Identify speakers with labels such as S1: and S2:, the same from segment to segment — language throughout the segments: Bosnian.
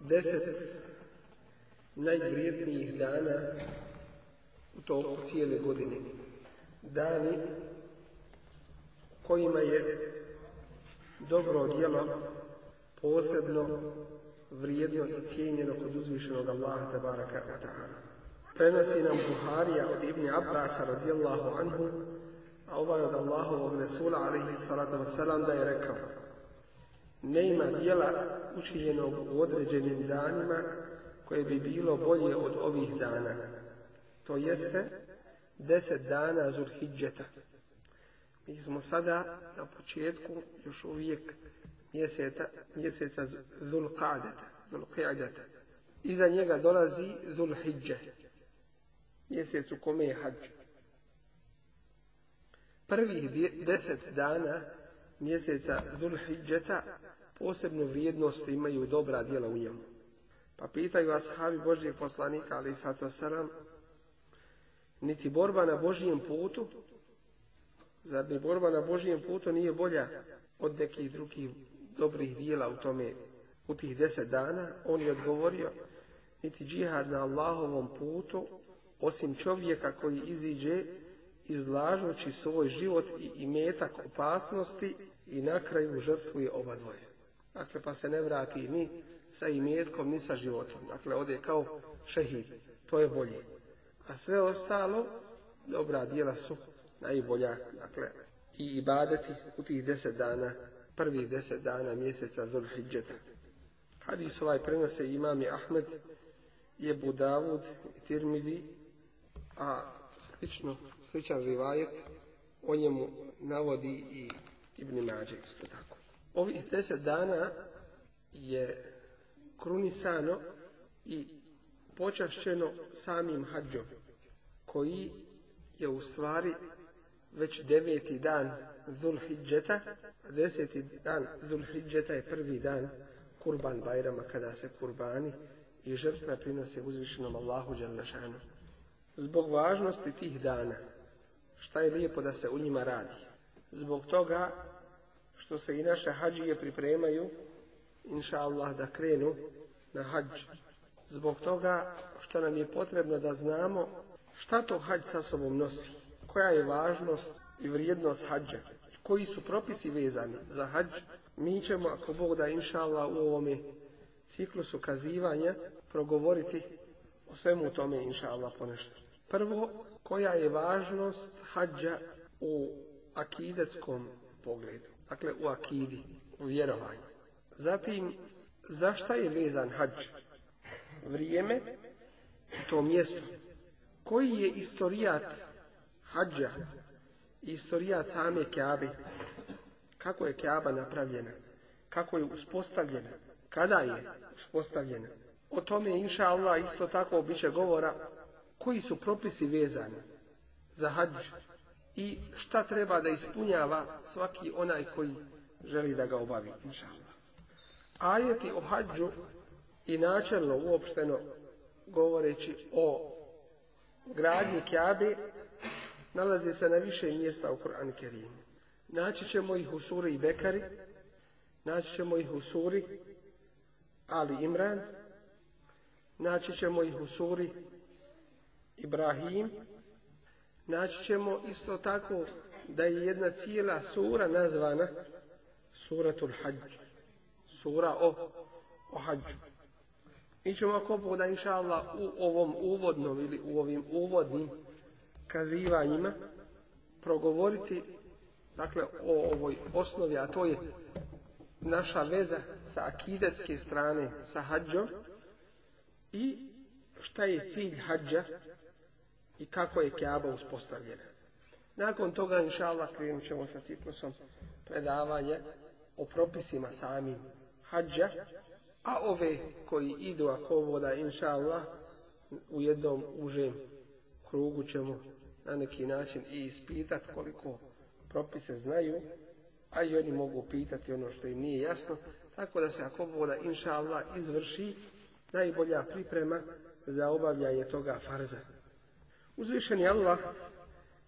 S1: deset najvrijednijih dana u toku cijele godine. Dani kojima je dobro djelo posebno vrijedno i cijenjeno kod uzvišenog Allaha tabaraka wa ta'ala. Prenosi nam Buharija od Ibn Abbas radijallahu anhu, a ovaj od Allahovog Resula alaihi salatu wasalam da je rekao nema dijela učinjenog u određenim danima koje bi bilo bolje od ovih dana. To jeste deset dana Zulhidžeta. Mi smo sada na početku još uvijek mjeseca, mjeseca Zulqadeta, Iza njega dolazi Zulhidže, mjesec u kome je hađ. Prvih deset dana mjeseca Zulhidžeta posebnu vrijednost imaju dobra djela u njemu. Pa pitaju ashabi Božijeg poslanika, ali sato Saram niti borba na Božijem putu, zar ni borba na božjem putu nije bolja od nekih drugih dobrih djela u tome, u tih deset dana, on je odgovorio, niti džihad na Allahovom putu, osim čovjeka koji iziđe izlažući svoj život i imetak opasnosti i na kraju žrtvuje oba dvoje. Dakle, pa se ne vrati ni sa imetkom, ni sa životom. Dakle, ode kao šehid. To je bolje. A sve ostalo, dobra djela su najbolja. Dakle, i ibadeti u tih deset dana, prvih deset dana mjeseca Zulhidžeta. Hadis ovaj prenose imam je Ahmed, je Budavud, Tirmidi, a slično sličan rivajet o njemu navodi i Ibn Mađe isto tako. Ovih deset dana je krunisano i počašćeno samim hađom, koji je u stvari već deveti dan Zulhidžeta, a deseti dan Zulhidžeta je prvi dan Kurban Bajrama, kada se kurbani i žrtve prinose uzvišenom Allahu Đalmašanu Zbog važnosti tih dana, šta je lijepo da se u njima radi. Zbog toga što se i naše hađije pripremaju, inša Allah, da krenu na hađ. Zbog toga što nam je potrebno da znamo šta to hađ sa sobom nosi, koja je važnost i vrijednost hađa, koji su propisi vezani za hađ. Mi ćemo, ako Bog da inša Allah, u ovome ciklusu kazivanja progovoriti o svemu tome inša Allah ponešto. Prvo, koja je važnost hađa u akidetskom pogledu, dakle u akidi, u vjerovanju. Zatim, zašta je vezan hađ? Vrijeme, to mjesto. Koji je istorijat hađa, istorijat same Kjabe? Kako je Kjaba napravljena? Kako je uspostavljena? Kada je uspostavljena? O tome, inša Allah, isto tako biće govora koji su propisi vezani za hađ i šta treba da ispunjava svaki onaj koji želi da ga obavi. Ajeti o hađu i načelno uopšteno govoreći o gradnji Kjabe nalaze se na više mjesta u Kur'an Kerimu. Naći ćemo ih u suri i Bekari, naći ćemo ih u suri Ali Imran, naći ćemo ih u suri Ibrahim, Naći ćemo isto tako da je jedna cijela sura nazvana suratul hađ. Sura o, o hađu. Mi ćemo ako da inša Allah, u ovom uvodnom ili u ovim uvodnim kazivanjima progovoriti dakle o ovoj osnovi, a to je naša veza sa akidetske strane sa hađom i šta je cilj hađa i kako je kjaba uspostavljena. Nakon toga, inša Allah, krenut ćemo sa ciklusom predavanja o propisima sami hađa, a ove koji idu ako voda, inša u jednom užem krugu ćemo na neki način i ispitati koliko propise znaju, a i oni mogu pitati ono što im nije jasno, tako da se ako voda, inša izvrši najbolja priprema za obavljanje toga farza. Uzvišeni Allah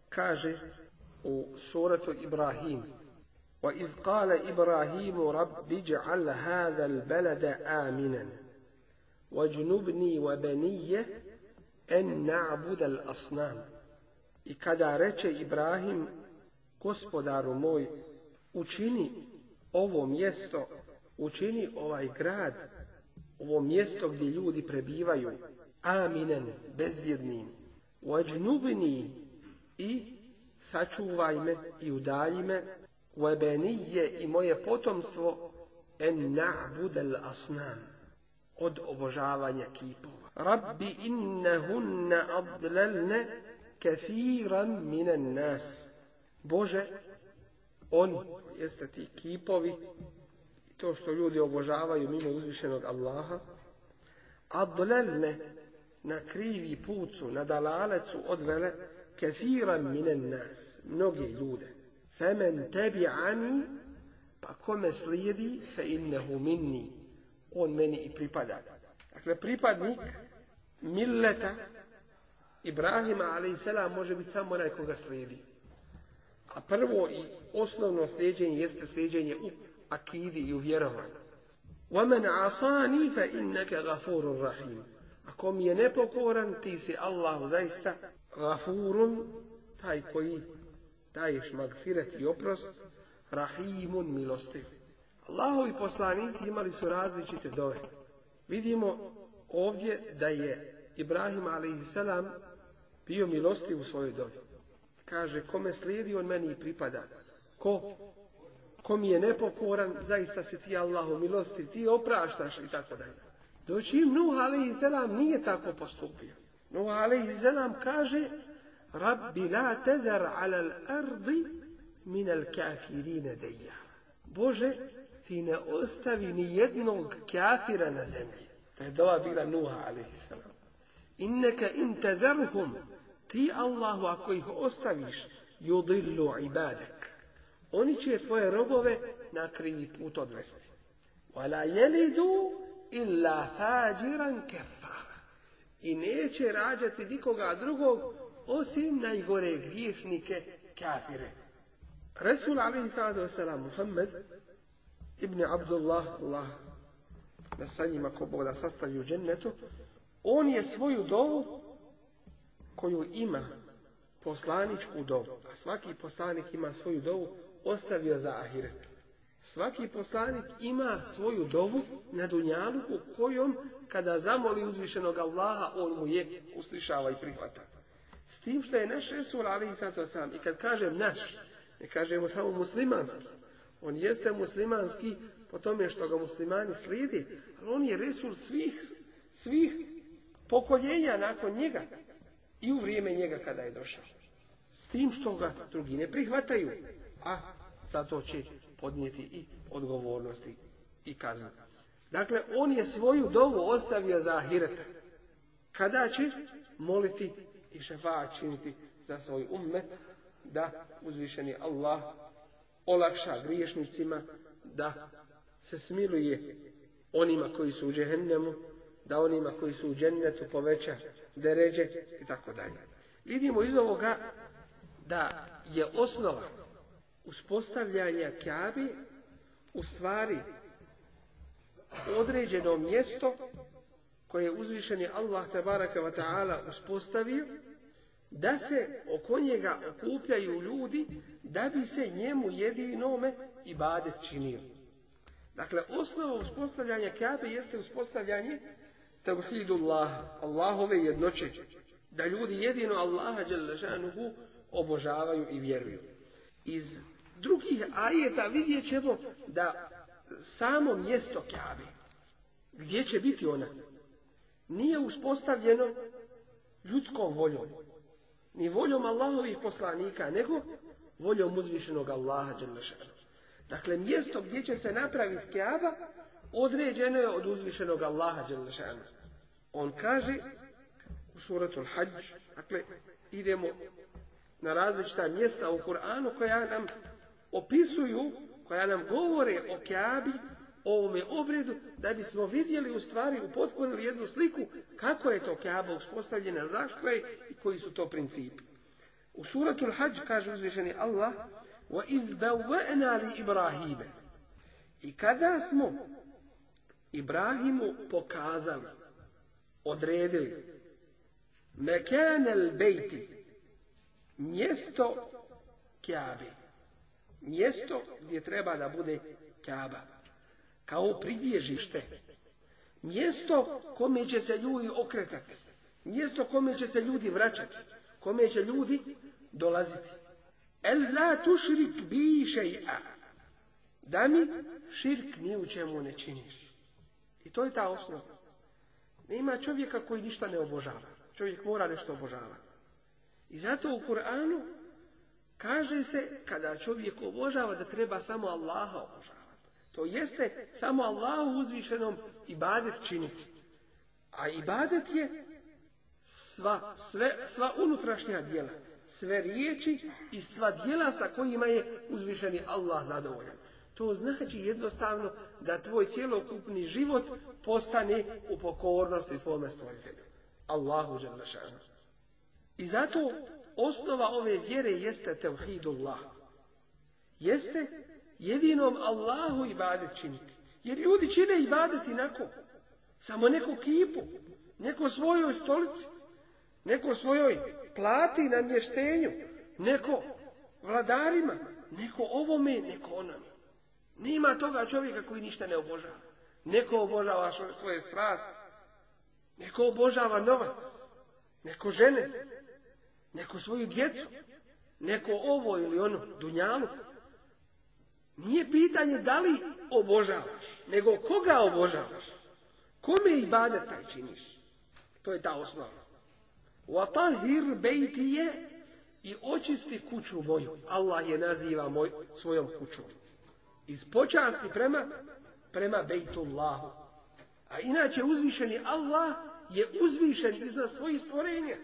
S1: kaže u suratu Ibrahim وَإِذْ قَالَ إِبْرَاهِيمُ رَبِّ جَعَلْ هَذَا الْبَلَدَ آمِنًا وَجْنُبْنِي وَبَنِيَّ أَنْ نَعْبُدَ الْأَصْنَامِ I kada reče Ibrahim, gospodaru moj, učini ovo mjesto, učini ovaj grad, ovo mjesto gdje ljudi prebivaju, aminen, bezvjednim, وَاجْنُبْنِي I sačuvaj me i udalji me. je I moje potomstvo en na'budel asnam od obožavanja kipova. Rabbi innehunne adlelne kathiran minan nas. Bože, on jeste ti kipovi, to što ljudi obožavaju mimo uzvišenog Allaha, adlelne na krivi pucu, na dalalecu odvele kefira minen nas, mnoge ljude. Femen tebi ani, pa kome slijedi, fe innehu minni, on meni i pripada. Dakle, pripadnik milleta Ibrahima, ali i sela može biti samo onaj koga slijedi. A prvo i osnovno slijedjenje jeste slijedjenje u akidi i u vjerovanju. وَمَنْ عَصَانِي فَإِنَّكَ غَفُورٌ رَحِيمٌ Kom je nepokoran, ti si Allahu zaista gafurun, taj koji daješ magfiret i oprost, rahimun milosti. i poslanici imali su različite dove. Vidimo ovdje da je Ibrahim a.s. bio milosti u svojoj dovi. Kaže, kome slijedi, on meni i pripada. Ko? Ko mi je nepokoran, zaista si ti Allahu milosti, ti opraštaš i tako dalje. Doći Nuh a.s. nije tako postupio. Nuh a.s. kaže Rabbi la tedar ala ardi min al Bože, ti ne ostavi ni jednog kafira na zemlji. To je dova bila Nuh a.s. Inneka in tedarhum ti Allahu ako ih ostaviš yudillu ibadek. Oni će tvoje robove na krivi put odvesti. Vala jelidu illa fađiran kefara. I neće rađati nikoga drugog osim najgore griješnike kafire. Resul alaihi sallatu wasalam Muhammed ibn Abdullah Allah na sanjima ko da sastavi u džennetu on je svoju dovu koju ima poslaničku dovu a svaki poslanik ima svoju dovu ostavio za ahiret Svaki poslanik ima svoju dovu na dunjalu u kojom kada zamoli uzvišenog Allaha on mu je uslišava i prihvata. S tim što je naš Resul Ali i sam i kad kažem naš, ne kažemo samo muslimanski. On jeste muslimanski po tome što ga muslimani slijedi, ali on je Resul svih, svih pokoljenja nakon njega i u vrijeme njega kada je došao. S tim što ga drugi ne prihvataju, a zato će podnijeti i odgovornosti i kazna. Dakle, on je svoju dovu ostavio za ahireta. Kada će moliti i šefa činiti za svoj ummet da uzvišeni Allah olakša griješnicima da se smiluje onima koji su u džehennemu, da onima koji su u džennetu poveća deređe i tako dalje. Vidimo iz ovoga da je osnova uspostavljanja Kjabi u stvari određeno mjesto koje je uzvišeni Allah tabaraka wa ta'ala uspostavio da se oko njega okupljaju ljudi da bi se njemu jedinome ibadet činio. Dakle, osnova uspostavljanja Kjabe jeste uspostavljanje Allah, Allahove jednoće, da ljudi jedino Allaha obožavaju i vjeruju. Iz drugih ajeta vidjet ćemo da samo mjesto Kjave, gdje će biti ona, nije uspostavljeno ljudskom voljom, ni voljom Allahovih poslanika, nego voljom uzvišenog Allaha Dakle, mjesto gdje će se napraviti Kjaba određeno je od uzvišenog Allaha On kaže u suratul Hajj, dakle, idemo na različita mjesta u Kur'anu koja nam opisuju, koja nam govore o Kjabi, o ovome obredu, da bismo vidjeli u stvari, upotpunili jednu sliku kako je to Kjaba uspostavljena, zašto je i koji su to principi. U suratu Al-Hajj kaže uzvišeni Allah وَإِذْ I kada smo Ibrahimu pokazali, odredili mekan al mjesto kjabi mjesto gdje treba da bude Kaaba, kao pribježište, mjesto kome će se ljudi okretati, mjesto kome će se ljudi vraćati, kome će ljudi dolaziti. El la tušrik bi a. da mi širk ni u čemu ne činiš. I to je ta osnova. Nema čovjeka koji ništa ne obožava. Čovjek mora nešto obožavati. I zato u Kur'anu Kaže se kada čovjek obožava da treba samo Allaha obožavati. To jeste samo Allahu uzvišenom ibadet činiti. A ibadet je sva, sve, sva unutrašnja djela, sve riječi i sva djela sa kojima je uzvišeni Allah zadovoljan. To znači jednostavno da tvoj cijelokupni život postane u pokornosti tvome stvoritelju. Allahu I zato osnova ove vjere jeste tevhidullah. Jeste jedinom Allahu ibadet činiti. Jer ljudi čine ibadet inako. Samo neko kipu, neko svojoj stolici, neko svojoj plati na mještenju, neko vladarima, neko ovome, neko onome. Nema toga čovjeka koji ništa ne obožava. Neko obožava svoje strasti, neko obožava novac, neko žene, neko svoju djecu, neko ovo ili ono, dunjalu. Nije pitanje da li obožavaš, nego koga obožavaš. Kome i bade taj činiš? To je ta osnova. bejti je i očisti kuću moju. Allah je naziva moj, svojom kućom. Iz počasti prema, prema Bejtullahu. A inače uzvišeni Allah je uzvišen iznad svojih stvorenja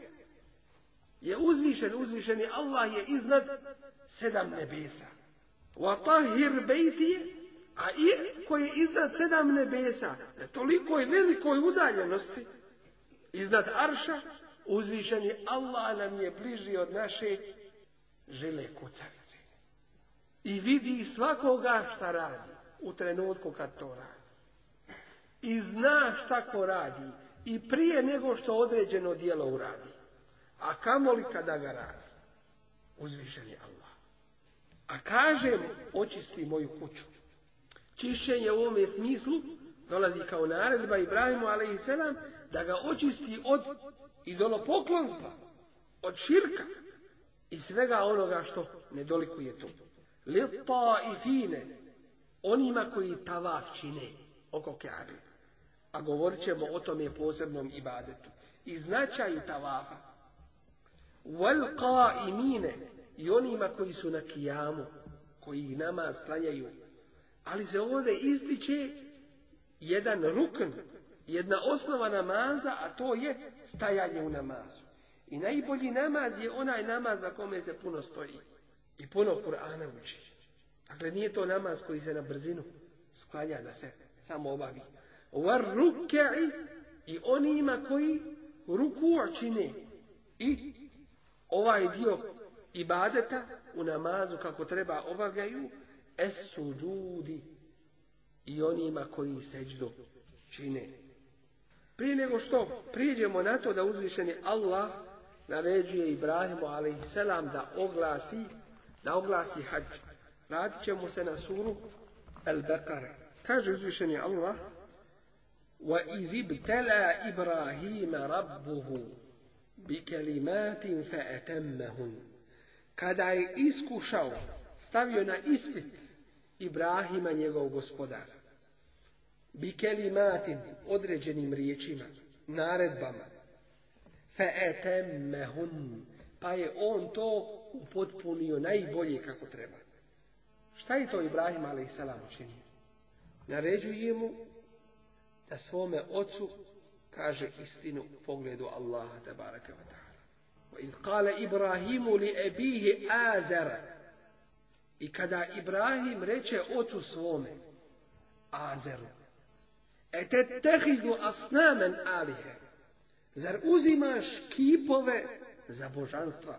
S1: je uzvišen, uzvišeni Allah je iznad sedam nebesa. tahir bejti, a i koji je iznad sedam nebesa, na tolikoj velikoj udaljenosti, iznad arša, uzvišeni Allah nam je bliži od naše žele kucavice. I vidi svakoga šta radi u trenutku kad to radi. I zna šta ko radi i prije nego što određeno dijelo uradi a kamoli kada ga radi. Uzvišen je Allah. A kaže mu, očisti moju kuću. Čišćenje u ovome smislu dolazi kao naredba Ibrahimu a.s. da ga očisti od idolopoklonstva, od širka i svega onoga što nedolikuje dolikuje tu. Lipa i fine, onima koji tavaf čine oko kjabe. A govorit ćemo o tome posebnom ibadetu i značaju tavafa i mine i onima koji su na kijamu, koji ih namaz klanjaju. Ali se ovdje izliče jedan rukn, jedna osnova namaza, a to je stajanje u namazu. I najbolji namaz je onaj namaz na kome se puno stoji i puno Kur'ana uči. Dakle, nije to namaz koji se na brzinu sklanja da se samo obavi. Var i onima koji ruku čine i ovaj dio ibadeta u namazu kako treba obavljaju es ljudi i onima koji seđu čine. Prije nego što priđemo na to da uzvišeni Allah naređuje Ibrahimu a.s. da oglasi da oglasi hađ. Radit ćemo se na suru al baqara Kaže uzvišeni Allah وَإِذِ ابْتَلَى إِبْرَاهِيمَ رَبُّهُ bi kelimatin fa Kada je iskušao, stavio na ispit Ibrahima njegov gospodar. Bi određenim riječima, naredbama. Fa Pa je on to upotpunio najbolje kako treba. Šta je to Ibrahim a.s. učinio? Naređuje mu da svome ocu kaže istinu u pogledu Allaha baraka wa ta'ala. Qala ibrahimu li ebihi a'zara I kada Ibrahim reče ocu svome, a'zaru ete tehidu asnamen alihe, zar uzimaš kipove za božanstva?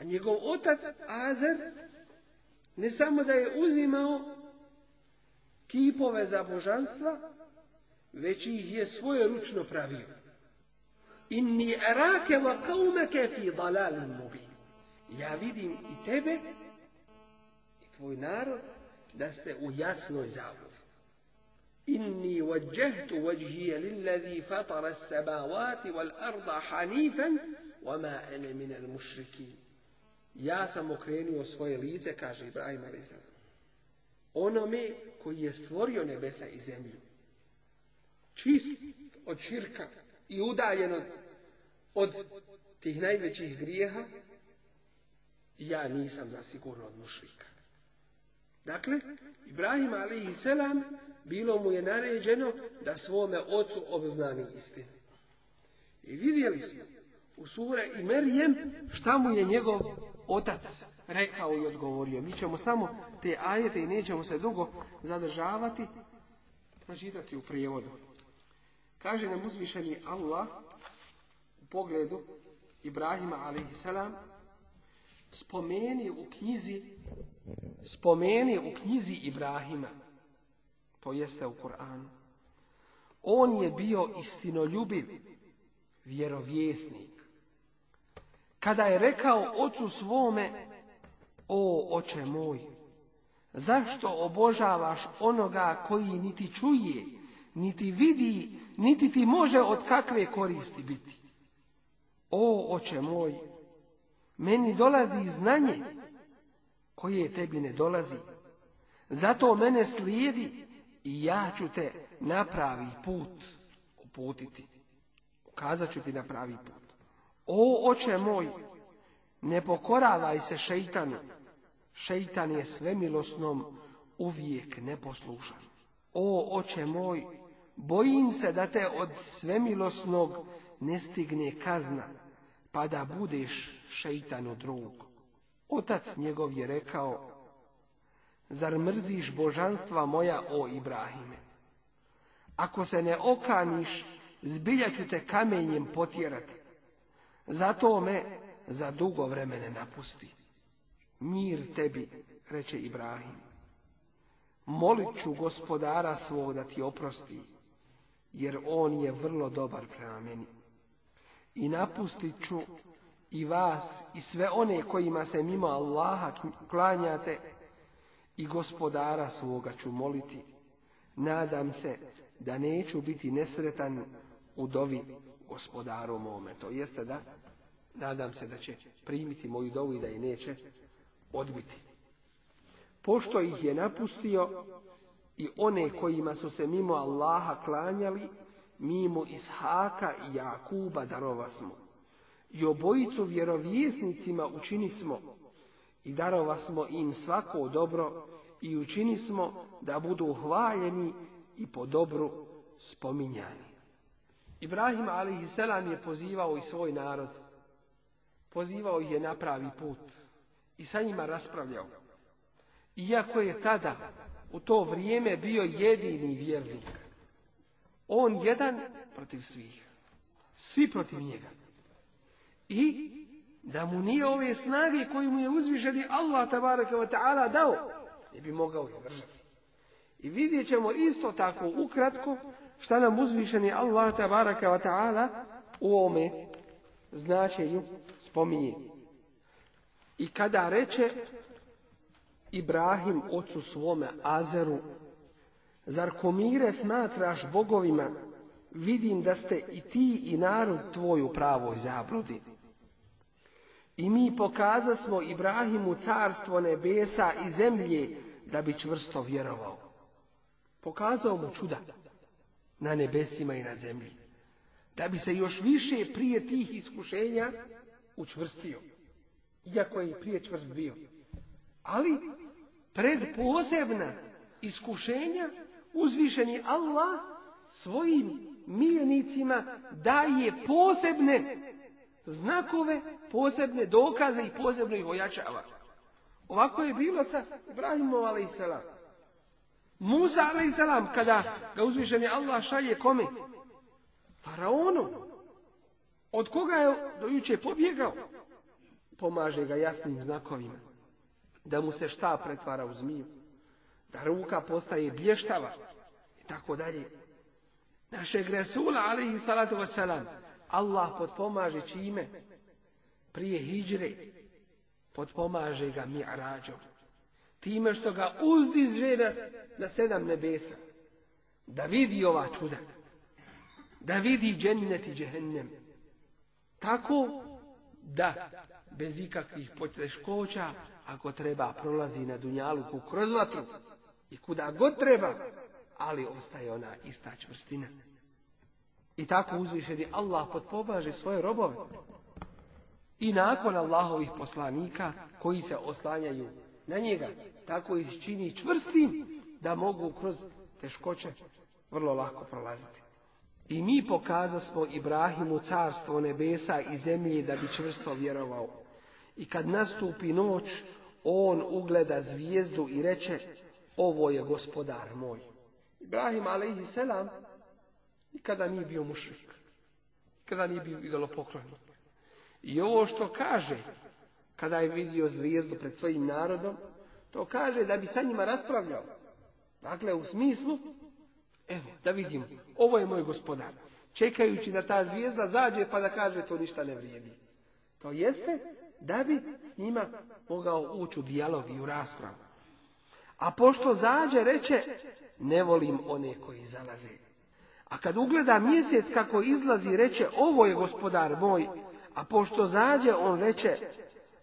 S1: A njegov otac Azer ne samo da je uzimao kipove za božanstva, već ih je ručno pravio. Inni arake wa kaumeke fi dalalin mubin. Ja vidim i tebe i tvoj narod da ste u jasnoj zabludi. Inni wajjahtu wajhiya lillazi fatara as-samawati wal arda hanifan wama ana min al-mushrikin. Ja sam okrenuo svoje lice, kaže Ibrahim a.s. Onome koji je stvorio nebesa i zemlju čist od širka i udaljen od tih najvećih grijeha, ja nisam zasigurno od mušrika. Dakle, Ibrahim Selam bilo mu je naređeno da svome ocu obznani istinu. I vidjeli smo u sure i Merijem šta mu je njegov otac rekao i odgovorio. Mi ćemo samo te ajete i nećemo se dugo zadržavati, pročitati u prijevodu. Kaže nam uzvišeni Allah u pogledu Ibrahima a.s. spomeni u knjizi spomeni u knjizi Ibrahima to jeste u Kur'anu on je bio istinoljubiv vjerovjesnik kada je rekao ocu svome o oče moj zašto obožavaš onoga koji niti čuje niti vidi niti ti može od kakve koristi biti. O, oče moj, meni dolazi znanje koje tebi ne dolazi. Zato mene slijedi i ja ću te na pravi put uputiti. Ukazat ću ti na pravi put. O, oče moj, ne pokoravaj se šeitanu. Šeitan je svemilosnom uvijek neposlušan. O, oče moj, bojim se da te od svemilosnog ne stigne kazna, pa da budeš šeitanu drug. Otac njegov je rekao, zar mrziš božanstva moja, o Ibrahime? Ako se ne okaniš, zbilja ću te kamenjem potjerati. Zato me za dugo vremene napusti. Mir tebi, reče Ibrahim. Molit ću gospodara svog da ti oprosti jer on je vrlo dobar prema meni. I napustit ću i vas i sve one kojima se mimo Allaha klanjate i gospodara svoga ću moliti. Nadam se da neću biti nesretan u dovi gospodaru mome. To jeste da nadam se da će primiti moju dovu i da je neće odbiti. Pošto ih je napustio, i one kojima su se mimo Allaha klanjali, mimo Ishaka i Jakuba darova smo. I obojicu vjerovjesnicima učini smo i darova smo im svako dobro i učini smo da budu hvaljeni i po dobru spominjani. Ibrahim a.s. je pozivao i svoj narod. Pozivao je na pravi put i sa njima raspravljao. Iako je tada u to vrijeme bio jedini vjernik. On jedan protiv svih. Svi protiv njega. I da mu nije ove snage koju mu je uzvišeni Allah tabaraka wa ta'ala dao, ne bi mogao izdržati. I vidjet ćemo isto tako ukratko šta nam uzvišeni Allah tabaraka wa ta'ala u ome značenju spominje. I kada reče Ibrahim ocu svome Azeru, zar komire smatraš bogovima, vidim da ste i ti i narod tvoj u pravoj zabludi. I mi smo Ibrahimu carstvo nebesa i zemlje, da bi čvrsto vjerovao. Pokazao mu čuda na nebesima i na zemlji, da bi se još više prije tih iskušenja učvrstio, iako je i prije čvrst bio. Ali pred posebna iskušenja uzvišeni Allah svojim miljenicima daje posebne znakove, posebne dokaze i posebno ih ojačava. Ovako je bilo sa Ibrahimom a.s. Musa a.s. kada ga uzvišeni Allah šalje kome? Faraonu. Od koga je dojuče pobjegao? Pomaže ga jasnim znakovima da mu se šta pretvara u zmiju, da ruka postaje blještava i tako dalje. Našeg Resula, ali i salatu wasalam, Allah potpomaže čime? Prije hijre. potpomaže ga mi'rađom. Time što ga uzdiže na, na sedam nebesa. Da vidi ova čuda. Da vidi džennet džehennem. Tako da bez ikakvih poteškoća ako treba prolazi na Dunjaluku kroz vatru i kuda god treba, ali ostaje ona ista čvrstina. I tako uzvišeni Allah potpobaže svoje robove. I nakon Allahovih poslanika koji se oslanjaju na njega, tako ih čini čvrstim da mogu kroz teškoće vrlo lako prolaziti. I mi pokazasmo Ibrahimu carstvo nebesa i zemlje da bi čvrsto vjerovao i kad nastupi noć, on ugleda zvijezdu i reče, ovo je gospodar moj. Ibrahim selam, nikada nije bio mušrik. Nikada nije bio idolopoklonik. I ovo što kaže, kada je vidio zvijezdu pred svojim narodom, to kaže da bi sa njima raspravljao. Dakle, u smislu, evo, da vidim, ovo je moj gospodar. Čekajući da ta zvijezda zađe pa da kaže to ništa ne vrijedi. To jeste da bi s njima mogao ući u dijalog i u raspravu. A pošto zađe reče, ne volim one koji zalaze. A kad ugleda mjesec kako izlazi, reče, ovo je gospodar moj. A pošto zađe, on reče,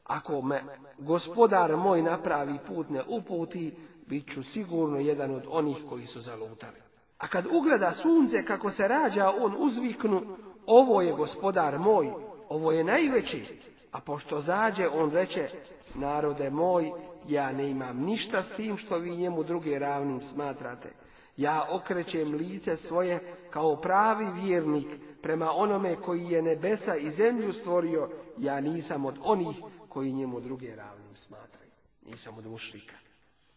S1: ako me gospodar moj napravi put ne uputi, bit ću sigurno jedan od onih koji su zalutali. A kad ugleda sunce kako se rađa, on uzviknu, ovo je gospodar moj, ovo je najveći. A pošto zađe, on reče, narode moj, ja ne imam ništa s tim što vi njemu druge ravnim smatrate. Ja okrećem lice svoje kao pravi vjernik prema onome koji je nebesa i zemlju stvorio, ja nisam od onih koji njemu druge ravnim smatraju. Nisam od mušlika.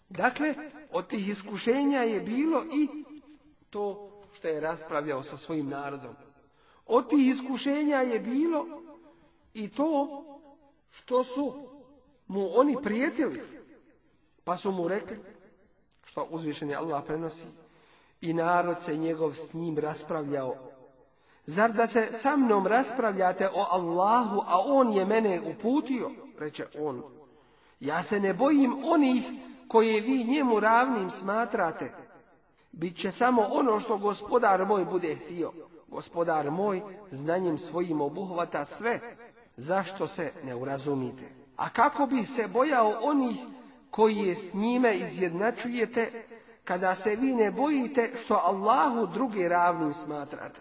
S1: Dakle, od tih iskušenja je bilo i to što je raspravljao sa svojim narodom. Od tih iskušenja je bilo i to što su mu oni prijetili. Pa su mu rekli, što uzvišeni Allah prenosi, i narod se njegov s njim raspravljao. Zar da se sa mnom raspravljate o Allahu, a on je mene uputio, reče on. Ja se ne bojim onih koje vi njemu ravnim smatrate. bit će samo ono što gospodar moj bude htio. Gospodar moj znanjem svojim obuhvata sve, zašto se ne urazumite? A kako bi se bojao onih koji je s njime izjednačujete, kada se vi ne bojite što Allahu drugi ravnim smatrate,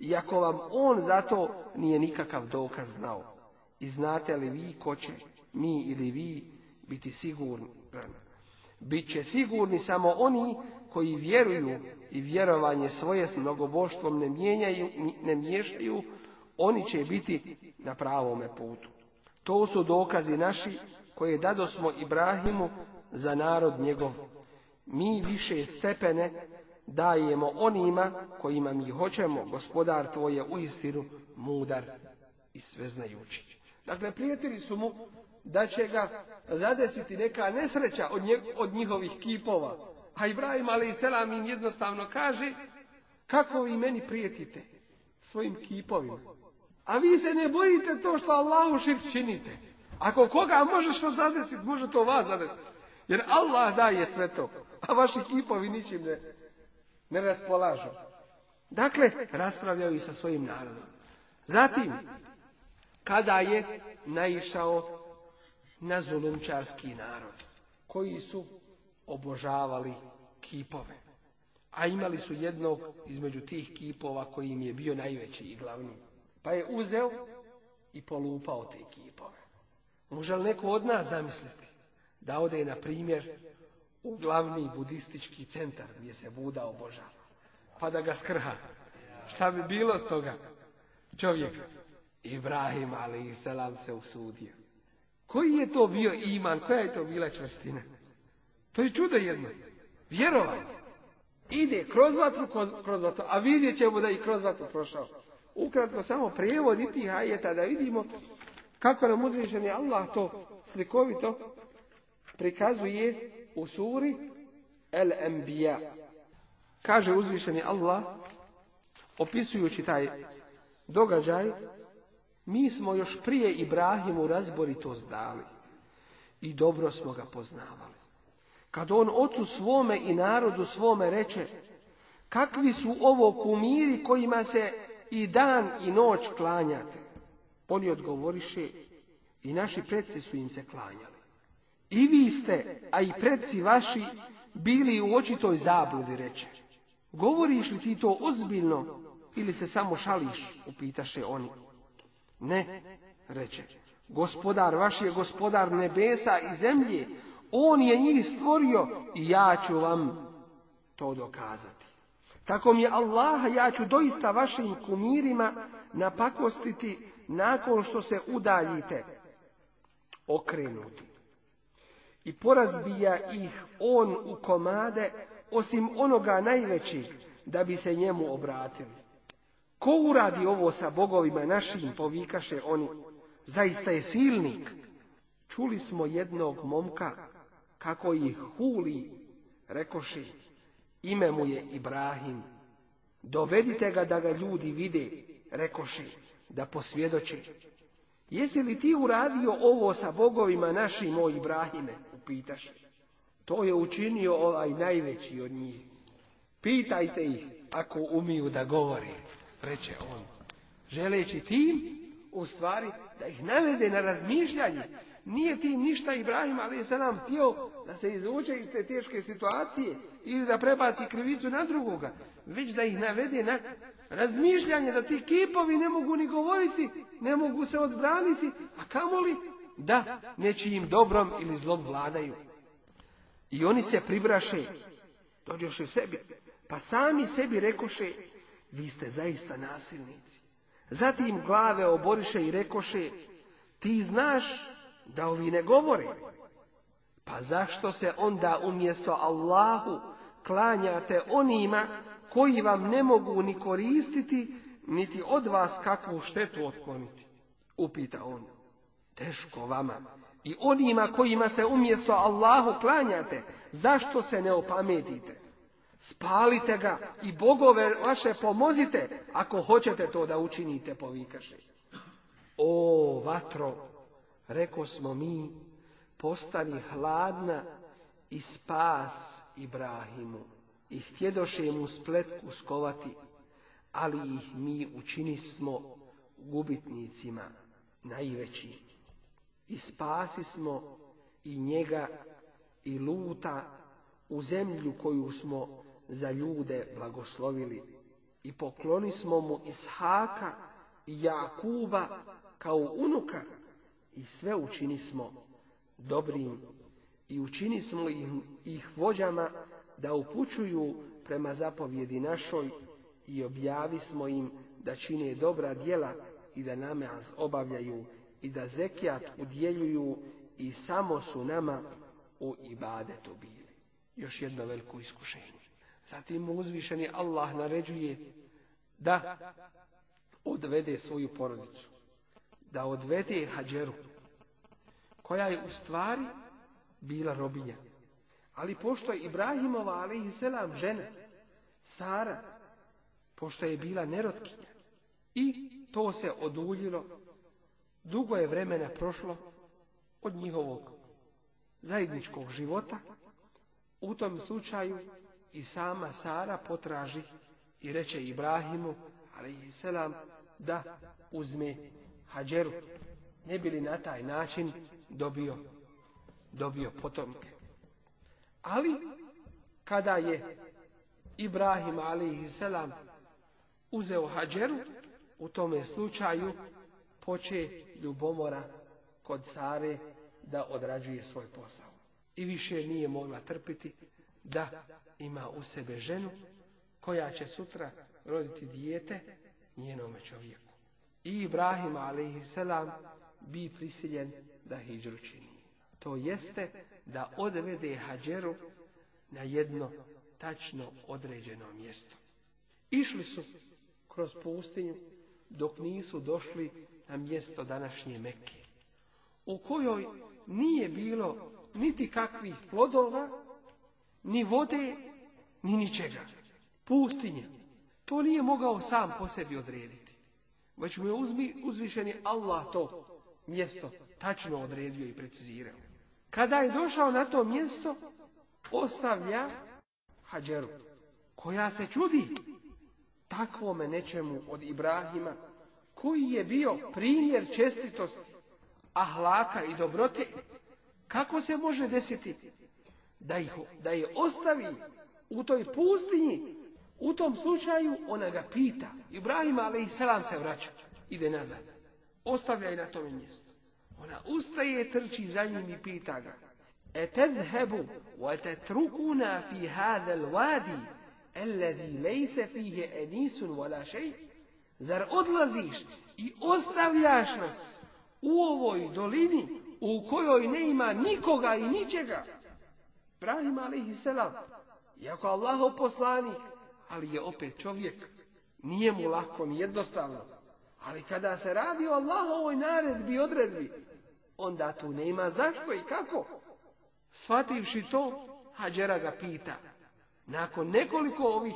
S1: iako vam on zato nije nikakav dokaz znao. I znate li vi ko će, mi ili vi, biti sigurni? će sigurni samo oni koji vjeruju i vjerovanje svoje s mnogoboštvom ne, mijenjaju, ne miješaju oni će biti na pravome putu. To su dokazi naši koje dado smo Ibrahimu za narod njegov. Mi više stepene dajemo onima kojima mi hoćemo, gospodar tvoje je uistinu mudar i sveznajući. Dakle, prijetili su mu da će ga zadesiti neka nesreća od, od njihovih kipova. A Ibrahim Selam, im jednostavno kaže, kako vi meni prijetite svojim kipovima? A vi se ne bojite to što Allahu širk činite. Ako koga možeš to zadesiti, može to vas zadesiti. Jer Allah daje sve to. A vaši kipovi ničim ne, ne raspolažu. Dakle, raspravljaju i sa svojim narodom. Zatim, kada je naišao na zulumčarski narod, koji su obožavali kipove. A imali su jednog između tih kipova koji im je bio najveći i glavni. Pa je uzeo i polupao te kipove. Može li neko od nas zamisliti da ode, na primjer, u glavni budistički centar gdje se Buda obožava, pa da ga skrha? Šta bi bilo s toga? Čovjek, Ibrahim ali selam se usudio. Koji je to bio iman, koja je to bila čvrstina? To je čudo jedno. Vjerovanje. Ide kroz vatru, kroz, a vidjet ćemo da je i kroz vatru prošao ukratko samo prijevod i tih ajeta da vidimo kako nam uzvišeni Allah to slikovito prikazuje u suri El Enbiya. Kaže uzvišeni Allah, opisujući taj događaj, mi smo još prije Ibrahimu razboritost zdali i dobro smo ga poznavali. Kad on ocu svome i narodu svome reče, kakvi su ovo kumiri kojima se i dan i noć klanjate. Oni odgovoriše i naši predci su im se klanjali. I vi ste, a i predci vaši, bili u očitoj zabludi, reče. Govoriš li ti to ozbiljno ili se samo šališ, upitaše oni. Ne, reče, gospodar vaš je gospodar nebesa i zemlje, on je njih stvorio i ja ću vam to dokazati. Tako mi je Allah, ja ću doista vašim kumirima napakostiti nakon što se udaljite, okrenuti. I porazbija ih on u komade, osim onoga najvećih, da bi se njemu obratili. Ko uradi ovo sa bogovima našim, povikaše oni, zaista je silnik. Čuli smo jednog momka, kako ih huli, rekoši, ime mu je Ibrahim. Dovedite ga da ga ljudi vide, rekoši, da posvjedoči. Jesi li ti uradio ovo sa bogovima naši, o Ibrahime, upitaš. To je učinio ovaj najveći od njih. Pitajte ih ako umiju da govori, reče on. Želeći tim, u stvari, da ih navede na razmišljanje. Nije tim ništa Ibrahim, ali je se nam htio da se izvuče iz te teške situacije, ili da prebaci krivicu na drugoga, već da ih navede na razmišljanje da ti kipovi ne mogu ni govoriti, ne mogu se odbraniti, a kamoli da nečijim dobrom ili zlom vladaju. I oni se pribraše, dođoše sebi, pa sami sebi rekoše, vi ste zaista nasilnici. Zatim glave oboriše i rekoše, ti znaš da ovi ne govore. Pa zašto se onda umjesto Allahu klanjate onima koji vam ne mogu ni koristiti, niti od vas kakvu štetu otkloniti. Upita on, teško vama i onima kojima se umjesto Allahu klanjate, zašto se ne opametite? Spalite ga i bogove vaše pomozite, ako hoćete to da učinite, povikaše. O, vatro, reko smo mi, postani hladna i spas Ibrahimu i htjedoše mu spletku skovati, ali ih mi učinismo gubitnicima najveći. I spasi smo i njega i luta u zemlju koju smo za ljude blagoslovili. I pokloni smo mu Ishaka i Jakuba kao unuka i sve učini smo dobrim i učini smo ih, ih vođama da upućuju prema zapovjedi našoj i objavi smo im da čine dobra djela i da namaz obavljaju i da zekijat udjeljuju i samo su nama u ibadetu bili. Još jedno veliko iskušenje. Zatim mu uzvišeni Allah naređuje da odvede svoju porodicu. Da odvede hađeru. Koja je u stvari bila robinja. Ali pošto je Ibrahimova, ali i selam, žena, Sara, pošto je bila nerotkinja, i to se oduljilo, dugo je vremena prošlo od njihovog zajedničkog života, u tom slučaju i sama Sara potraži i reče Ibrahimu, ali i selam, da uzme hađeru, ne bili na taj način dobio dobio potomke. Ali, kada je Ibrahim a.s. uzeo hađeru, u tome slučaju poče ljubomora kod Sare da odrađuje svoj posao. I više nije mogla trpiti da ima u sebe ženu koja će sutra roditi dijete njenome čovjeku. I Ibrahim a.s. bi prisiljen da hijđru čini to jeste da odvede hađeru na jedno tačno određeno mjesto. Išli su kroz pustinju dok nisu došli na mjesto današnje Mekke, u kojoj nije bilo niti kakvih plodova, ni vode, ni ničega. Pustinje. To nije mogao sam po sebi odrediti. Već mu je uzvišeni Allah to mjesto tačno odredio i precizirao. Kada je došao na to mjesto, ostavlja Hađeru, koja se čudi takvome nečemu od Ibrahima, koji je bio primjer čestitosti, ahlaka i dobrote, kako se može desiti da, ih, da je ostavi u toj pustinji, u tom slučaju ona ga pita. Ibrahima, ali i selam se vraća, ide nazad. Ostavlja i na tome mjestu. Ona ustaje, trči za njim i pita ga. E dhebu, wa tetrukuna fi hadel vadi, الذي lejse fihe enisun wala šej, Zar odlaziš i ostavljaš nas u ovoj dolini u kojoj ne ima nikoga i ničega? i selam, jako Allaho poslanik, ali je opet čovjek. Nije mu lako ni jednostavno. Ali kada se radi o Allahovoj naredbi i odredbi, onda tu nema zašto i kako. Svativši to, Hadžera ga pita. Nakon nekoliko ovih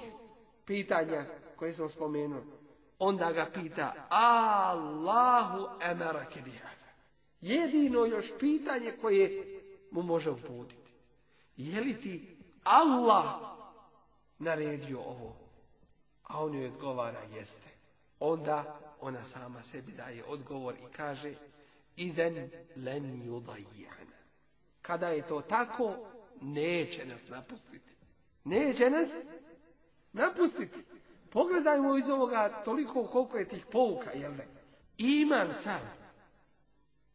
S1: pitanja koje sam spomenuo, onda ga pita Allahu emarake Jedino još pitanje koje mu može uputiti. Je li ti Allah naredio ovo? A on joj odgovara jeste onda ona sama sebi daje odgovor i kaže Iden len Kada je to tako, neće nas napustiti. Neće nas napustiti. Pogledajmo iz ovoga toliko koliko je tih pouka, jel ne? Iman sam.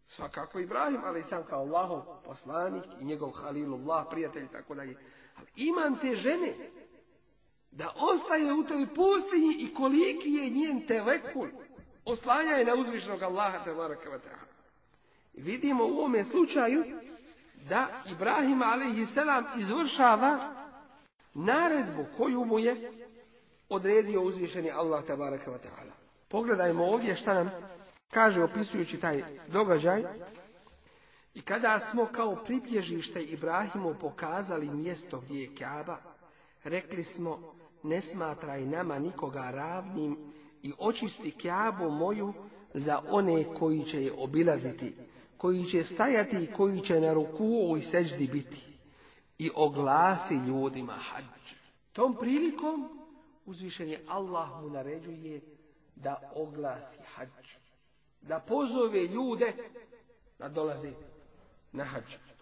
S1: Svakako Ibrahim, ali sam kao Allahov poslanik i njegov Halilullah, prijatelj i tako dalje. Ali iman te žene, da ostaje u toj pustinji i koliki je njen telekul oslanjaj na uzvišnog Allaha te wa Vidimo u ovome slučaju da Ibrahim a.s. izvršava naredbu koju mu je odredio uzvišeni Allah te wa ta'ala. Pogledajmo ovdje šta nam kaže opisujući taj događaj. I kada smo kao pribježište Ibrahimu pokazali mjesto gdje je Kaaba, rekli smo ne smatraj nama nikoga ravnim i očisti kjabu moju za one koji će je obilaziti, koji će stajati i koji će na ruku i seđdi biti i oglasi ljudima hađ. Tom prilikom uzvišen je Allah mu naređuje da oglasi hađ, da pozove ljude da dolazi na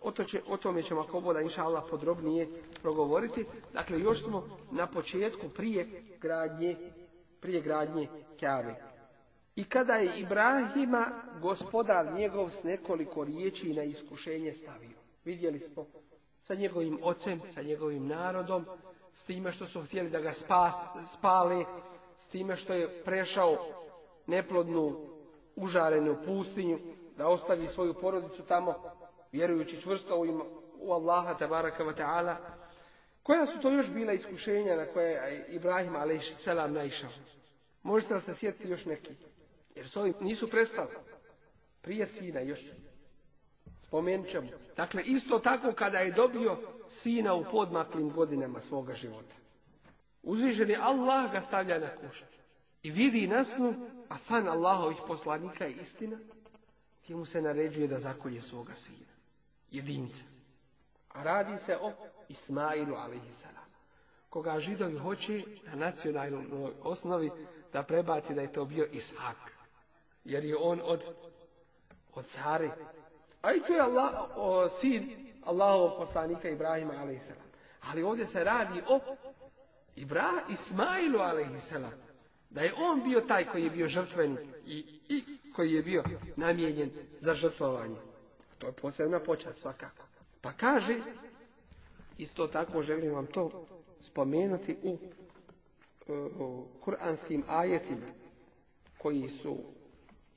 S1: O, to će, o tome ćemo ako boda inša Allah podrobnije progovoriti. Dakle, još smo na početku prije gradnje, prije gradnje Kjave. I kada je Ibrahima gospodar njegov s nekoliko riječi na iskušenje stavio. Vidjeli smo sa njegovim ocem, sa njegovim narodom, s time što su htjeli da ga spas, spale, s time što je prešao neplodnu, užarenu pustinju, da ostavi svoju porodicu tamo, vjerujući čvrsto u, u Allaha tabaraka wa ta'ala, koja su to još bila iskušenja na koje je Ibrahim a.s. naišao? Možete li se sjetiti još neki? Jer s ovim nisu prestali. Prije sina još. Spomenut ćemo. Dakle, isto tako kada je dobio sina u podmaklim godinama svoga života. Uzviženi Allah ga stavlja na kušnju. I vidi nasnu, a san Allahovih poslanika je istina, gdje mu se naređuje da zakolje svoga sina jedinca. A radi se o Ismailu salam. Koga židovi hoće na nacionalnoj osnovi da prebaci da je to bio Ishak. Jer je on od, od cari. A i to je Allah, o, sin Allahovog poslanika Ibrahima salam. Ali ovdje se radi o Ibra, Ismailu salam. Da je on bio taj koji je bio žrtven i, i koji je bio namijenjen za žrtvovanje. To je posebna počast svakako. Pa kaže, isto tako želim vam to spomenuti u, e, kuranskim ajetima koji su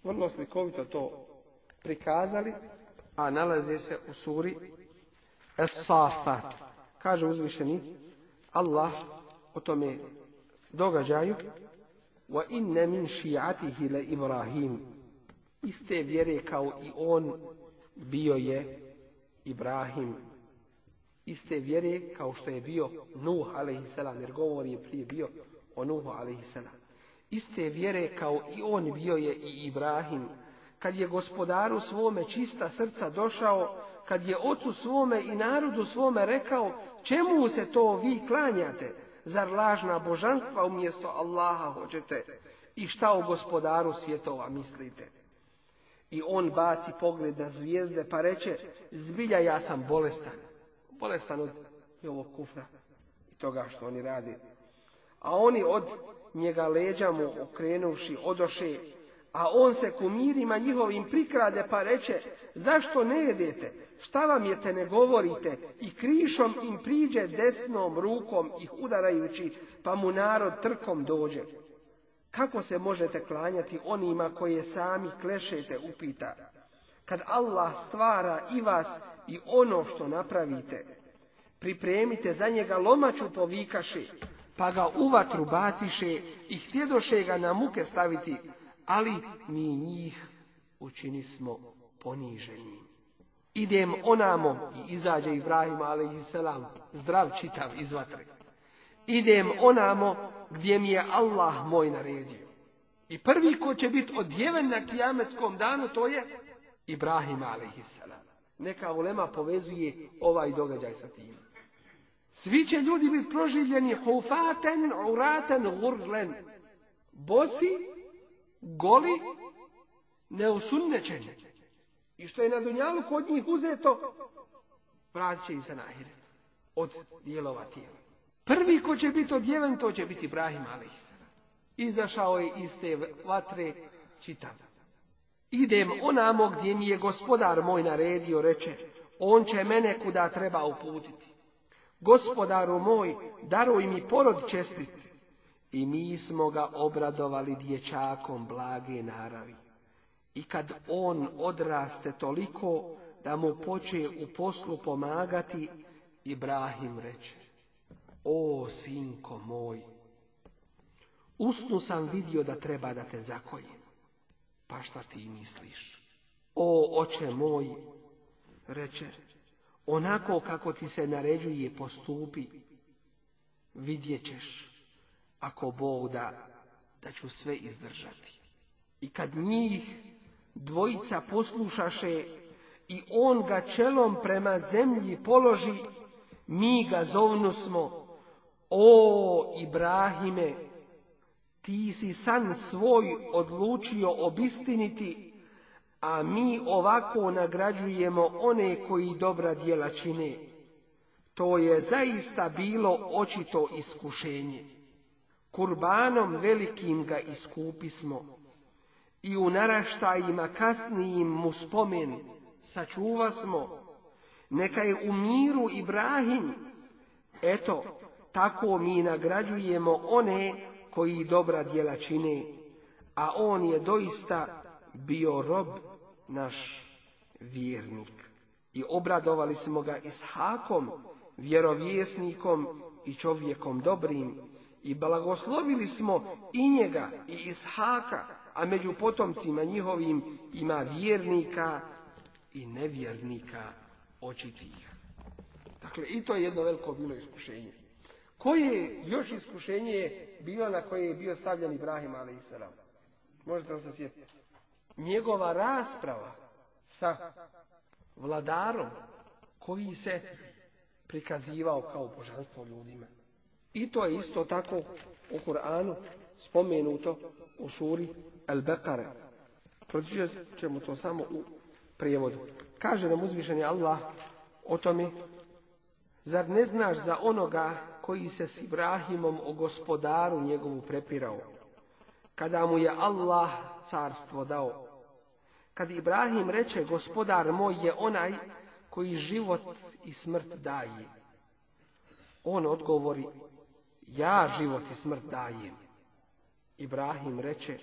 S1: vrlo slikovito to prikazali, a nalaze se u suri Esafat. Kaže uzvišeni Allah o tome događaju wa inna min shi'atihi la iste vjere kao i on bio je Ibrahim iste vjere kao što je bio Nuh a.s. jer govor je prije bio o Nuhu a.s. Iste vjere kao i on bio je i Ibrahim kad je gospodaru svome čista srca došao, kad je ocu svome i narodu svome rekao čemu se to vi klanjate, zar lažna božanstva umjesto Allaha hoćete i šta o gospodaru svjetova mislite. I on baci pogled na zvijezde pa reče, zbilja ja sam bolestan. Bolestan od ovog kufra i toga što oni radi. A oni od njega leđa mu okrenuši odoše, a on se kumirima njihovim prikrade pa reče, zašto ne jedete, šta vam je te ne govorite, i krišom im priđe desnom rukom ih udarajući, pa mu narod trkom dođe. Kako se možete klanjati onima koje sami klešete, upita. Kad Allah stvara i vas i ono što napravite, pripremite za njega lomaču povikaši, pa ga u vatru baciše i htjedoše ga na muke staviti, ali mi njih učini smo poniženi. Idem onamo i izađe Ibrahim a.s. zdrav čitav iz vatre. Idem onamo gdje mi je Allah moj naredio. I prvi ko će biti odjeven na kijametskom danu to je Ibrahim a.s. Neka ulema povezuje ovaj događaj sa tim. Svi će ljudi biti proživljeni hufaten, uraten, gurlen. Bosi, goli, neusunnečeni. I što je na dunjalu kod njih uzeto, vratit će im se na Od dijelova tijela. Prvi ko će biti odjeven, to će biti Ibrahim a.s. Izašao je iz te vatre čitav. Idem onamo gdje mi je gospodar moj naredio, reče, on će mene kuda treba uputiti. Gospodaru moj, daruj mi porod čestit. I mi smo ga obradovali dječakom blage naravi. I kad on odraste toliko, da mu poče u poslu pomagati, Ibrahim reče o sinko moj, usnu sam vidio da treba da te zakoljem. Pa šta ti misliš? O, oče moj, reče, onako kako ti se naređuje postupi, vidjet ćeš, ako Bog da, da ću sve izdržati. I kad njih dvojica poslušaše i on ga čelom prema zemlji položi, mi ga zovnu smo o Ibrahime, ti si san svoj odlučio obistiniti, a mi ovako nagrađujemo one koji dobra djela čine. To je zaista bilo očito iskušenje. Kurbanom velikim ga iskupismo i u naraštajima kasnijim mu spomen sačuva smo. Neka je u miru Ibrahim, eto, tako mi nagrađujemo one koji dobra djela čine, a on je doista bio rob naš vjernik. I obradovali smo ga Ishakom, vjerovjesnikom i čovjekom dobrim, i blagoslovili smo i njega i Ishaka, a među potomcima njihovim ima vjernika i nevjernika očitih. Dakle, i to je jedno veliko bilo iskušenje. Koje još iskušenje je bilo na koje je bio stavljan Ibrahim a.s. Možete li se sjetiti? Njegova rasprava sa vladarom koji se prikazivao kao božanstvo ljudima. I to je isto tako u Kur'anu spomenuto u suri al baqara Pročitat ćemo to samo u prijevodu. Kaže nam uzvišeni Allah o tome, zar ne znaš za onoga koji se s Ibrahimom o gospodaru njegovu prepirao, kada mu je Allah carstvo dao. Kad Ibrahim reče, gospodar moj je onaj koji život i smrt daje. On odgovori, ja život i smrt dajem. Ibrahim reče,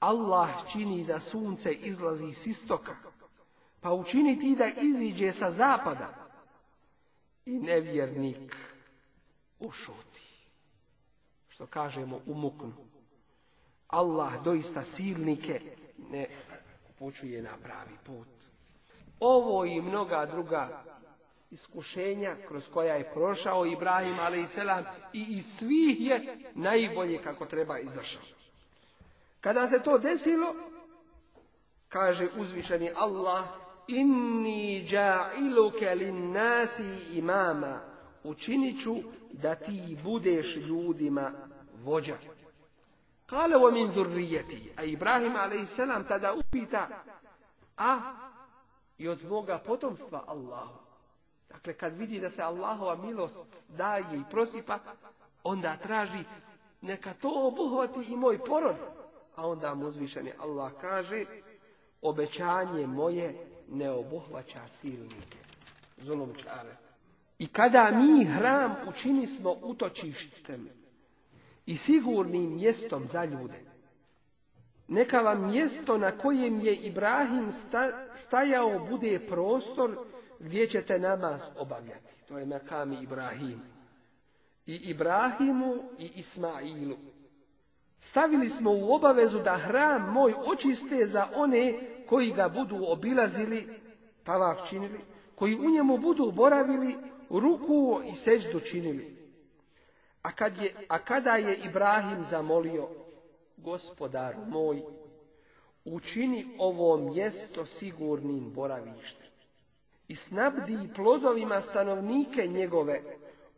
S1: Allah čini da sunce izlazi s istoka, pa učini ti da iziđe sa zapada. I nevjernik ušuti. Što kažemo umuknu. Allah doista silnike ne upućuje na pravi put. Ovo i mnoga druga iskušenja kroz koja je prošao Ibrahim a.s. i iz svih je najbolje kako treba izašao. Kada se to desilo, kaže uzvišeni Allah, inni ja'iluke lin nasi imama, učinit ću da ti budeš ljudima vođa. Kale o min zurrijeti, a Ibrahim a.s. tada upita, a i od moga potomstva Allahu. Dakle, kad vidi da se Allahova milost daje i prosipa, onda traži neka to obuhvati i moj porod. A onda mu Allah kaže, obećanje moje ne obuhvaća silnike, čare. I kada mi hram učinismo utočištem i sigurnim mjestom za ljude, neka vam mjesto na kojem je Ibrahim stajao bude prostor gdje ćete namaz obavljati. To je makam Ibrahim. I Ibrahimu i Ismailu. Stavili smo u obavezu da hram moj očiste za one koji ga budu obilazili, pa činili, koji u njemu budu boravili ruku i seždu činili. A, kad je, a kada je Ibrahim zamolio, gospodaru moj, učini ovo mjesto sigurnim boravištem i snabdi plodovima stanovnike njegove,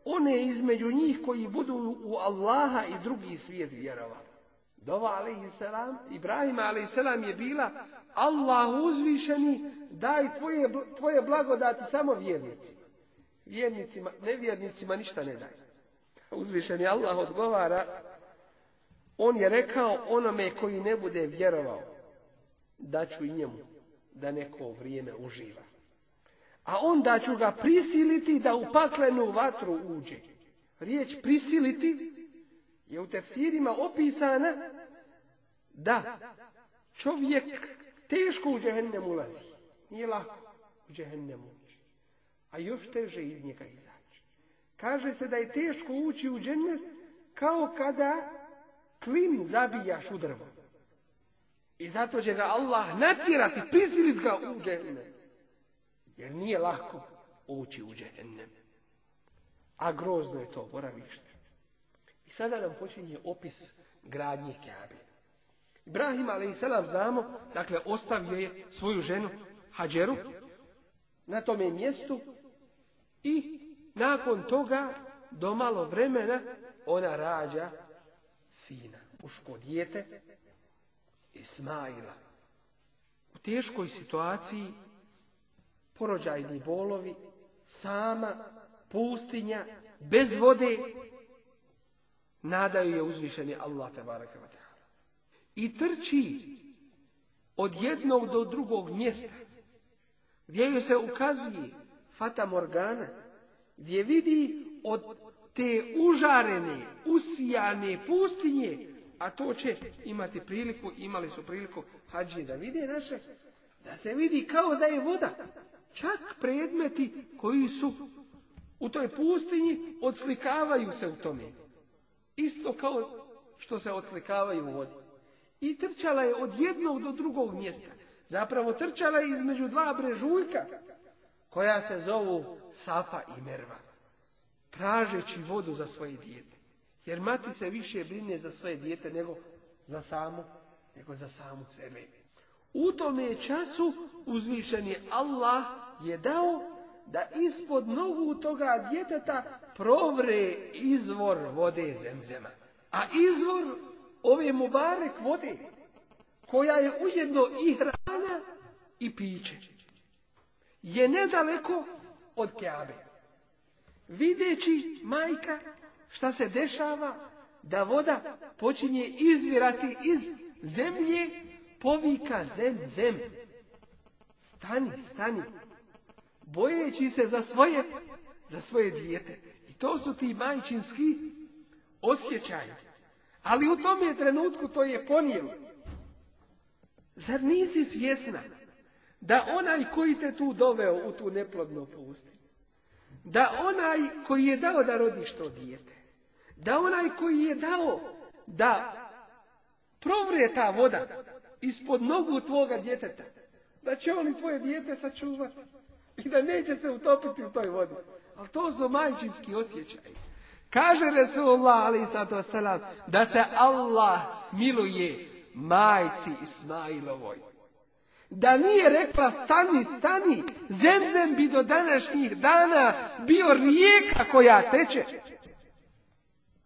S1: one između njih koji budu u Allaha i drugi svijet vjerovali. Dova selam, Ibrahima alaihissalam je bila Allah uzvišeni, daj tvoje, tvoje blagodati samo vjernicima. Vjernicima, nevjernicima ništa ne daje. Uzvišeni Allah odgovara, on je rekao onome koji ne bude vjerovao, da ću i njemu da neko vrijeme uživa. A onda ću ga prisiliti da u paklenu vatru uđe. Riječ prisiliti je u tefsirima opisana da čovjek teško u džehennem ulazi. Nije lako u džehennemu a još teže iz njega izaći. Kaže se da je teško ući u džennet kao kada klin zabijaš u drvo. I zato će ga Allah natjerati, prisilit ga u džennet. Jer nije lako ući u džennet. A grozno je to boravište. I sada nam počinje opis gradnje Kabe. Ibrahim a.s. znamo, dakle, ostavio je svoju ženu Hadjeru na tome mjestu i nakon toga, do malo vremena, ona rađa sina, muško i Ismaila. U teškoj situaciji, porođajni bolovi, sama, pustinja, bez vode, nadaju je uzvišeni Allah tabaraka I trči od jednog do drugog mjesta, gdje joj se ukazuje Fata Morgana, gdje vidi od te užarene, usijane pustinje, a to će imati priliku, imali su priliku hađi da vide naše, da se vidi kao da je voda. Čak predmeti koji su u toj pustinji odslikavaju se u tome. Isto kao što se odslikavaju u vodi. I trčala je od jednog do drugog mjesta. Zapravo trčala je između dva brežuljka koja se zovu Safa i Merva, tražeći vodu za svoje dijete. Jer mati se više brine za svoje dijete nego za samu, nego za samu sebe. U tome času uzvišen je Allah je dao da ispod nogu toga djeteta provre izvor vode zemzema. A izvor ove mubarek vode, koja je ujedno i hrana i piće je nedaleko od Keabe. Videći majka šta se dešava, da voda počinje izvirati iz zemlje, povika zem, zem. Stani, stani. Bojeći se za svoje, za svoje dijete. I to su ti majčinski osjećaj. Ali u tom je trenutku to je ponijelo. Zar nisi svjesna da onaj koji te tu doveo u tu neplodnu pustinju, da onaj koji je dao da rodiš to dijete, da onaj koji je dao da provre ta voda ispod nogu tvoga djeteta, da će on i tvoje dijete sačuvati i da neće se utopiti u toj vodi. Ali to su majčinski osjećaj. Kaže Resulullah ali da se Allah smiluje majci Ismailovoj. Da nije rekla stani, stani, zemzem bi do današnjih dana bio rijeka koja teče.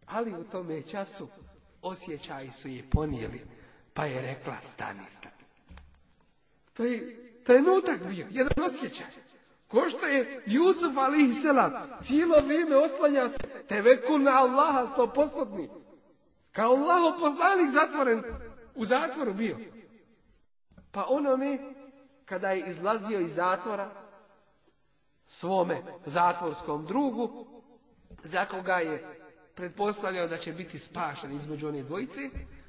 S1: Ali u tome času osjećaji su je ponijeli, pa je rekla stani, stani. To je trenutak bio, jedan osjećaj. Ko što je Jusuf alih selam, cijelo vrijeme oslanja se teveku na Allaha stopostotni. Kao Allaho poslanik zatvoren, u zatvoru bio. Pa onome, kada je izlazio iz zatvora, svome zatvorskom drugu, za koga je pretpostavljao da će biti spašan između one dvojice,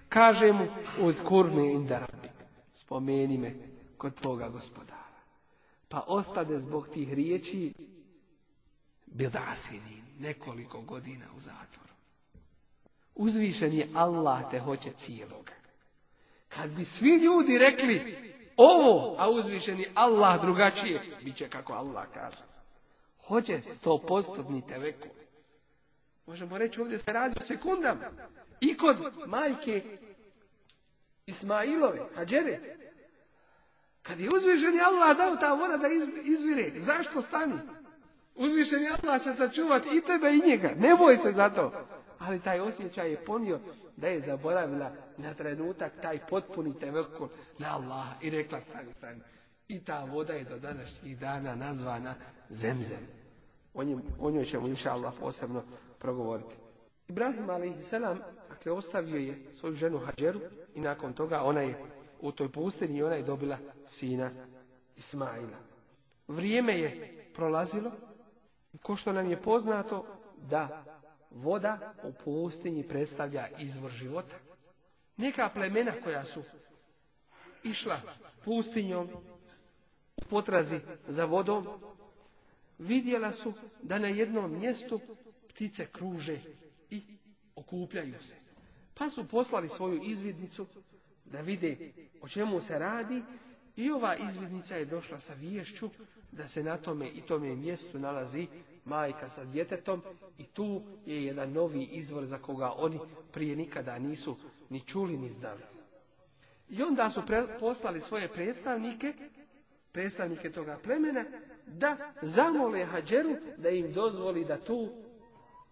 S1: kaže mu, uzkur me indarabik, spomeni me kod tvoga gospodara. Pa ostade zbog tih riječi bildasini nekoliko godina u zatvoru. Uzvišen je Allah te hoće cijeloga. Kad bi svi ljudi rekli ovo, a uzvišeni Allah drugačije, bit će kako Allah kaže. Hoće sto te teveku. Možemo reći ovdje se radi o sekundama. I kod majke Ismailove, Hadžere, kad je uzvišeni Allah dao ta voda da izvire, zašto stani? Uzvišeni Allah će sačuvati i tebe i njega, ne boj se za to. Ali taj osjećaj je ponio da je zaboravila na trenutak taj potpuni tevekul na Allaha i rekla stani, I ta voda je do današnjih dana nazvana zemzem. O, njim, o njoj ćemo inša Allah posebno progovoriti. Ibrahim a.s. dakle, ostavio je svoju ženu Hađeru i nakon toga ona je u toj pustinji ona je dobila sina Ismaila. Vrijeme je prolazilo, ko što nam je poznato, da voda u pustinji predstavlja izvor života. Neka plemena koja su išla pustinjom u potrazi za vodom, vidjela su da na jednom mjestu ptice kruže i okupljaju se. Pa su poslali svoju izvidnicu da vide o čemu se radi i ova izvidnica je došla sa viješću da se na tome i tome mjestu nalazi majka sa djetetom i tu je jedan novi izvor za koga oni prije nikada nisu ni čuli ni znali. I onda su poslali svoje predstavnike, predstavnike toga plemena, da zamole Hadžeru da im dozvoli da tu,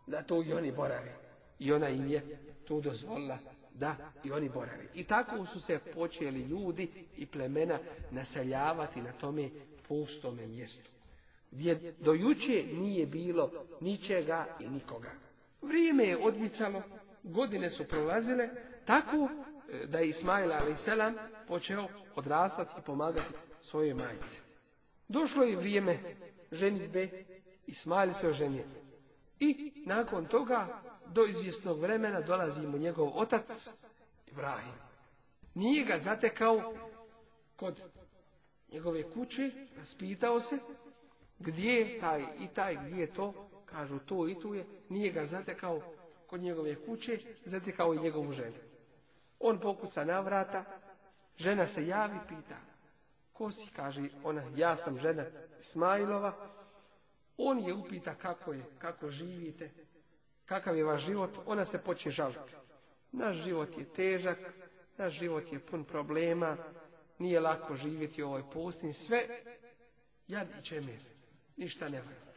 S1: da tu i oni borave. I ona im je tu dozvolila da i oni borave. I tako su se počeli ljudi i plemena naseljavati na tome pustome mjestu gdje do nije bilo ničega i nikoga. Vrijeme je odmicalo, godine su prolazile, tako e, da je Ismail a.s. počeo odrastati i pomagati svoje majice. Došlo je vrijeme ženitbe, Ismail se oženio. I nakon toga, do izvjesnog vremena, dolazi mu njegov otac, Ibrahim. Nije ga zatekao kod njegove kuće, raspitao se, gdje je taj i taj, gdje je to? Kažu to i tu je. Nije ga zatekao kod njegove kuće, zatekao i njegovu ženu. On pokuca na vrata, žena se javi, pita. Ko si, kaže ona, ja sam žena Smajlova. On je upita kako je, kako živite, kakav je vaš život, ona se počne žaliti. Naš život je težak, naš život je pun problema, nije lako živjeti u ovoj pustinji, sve jad i čemir ništa ne valja.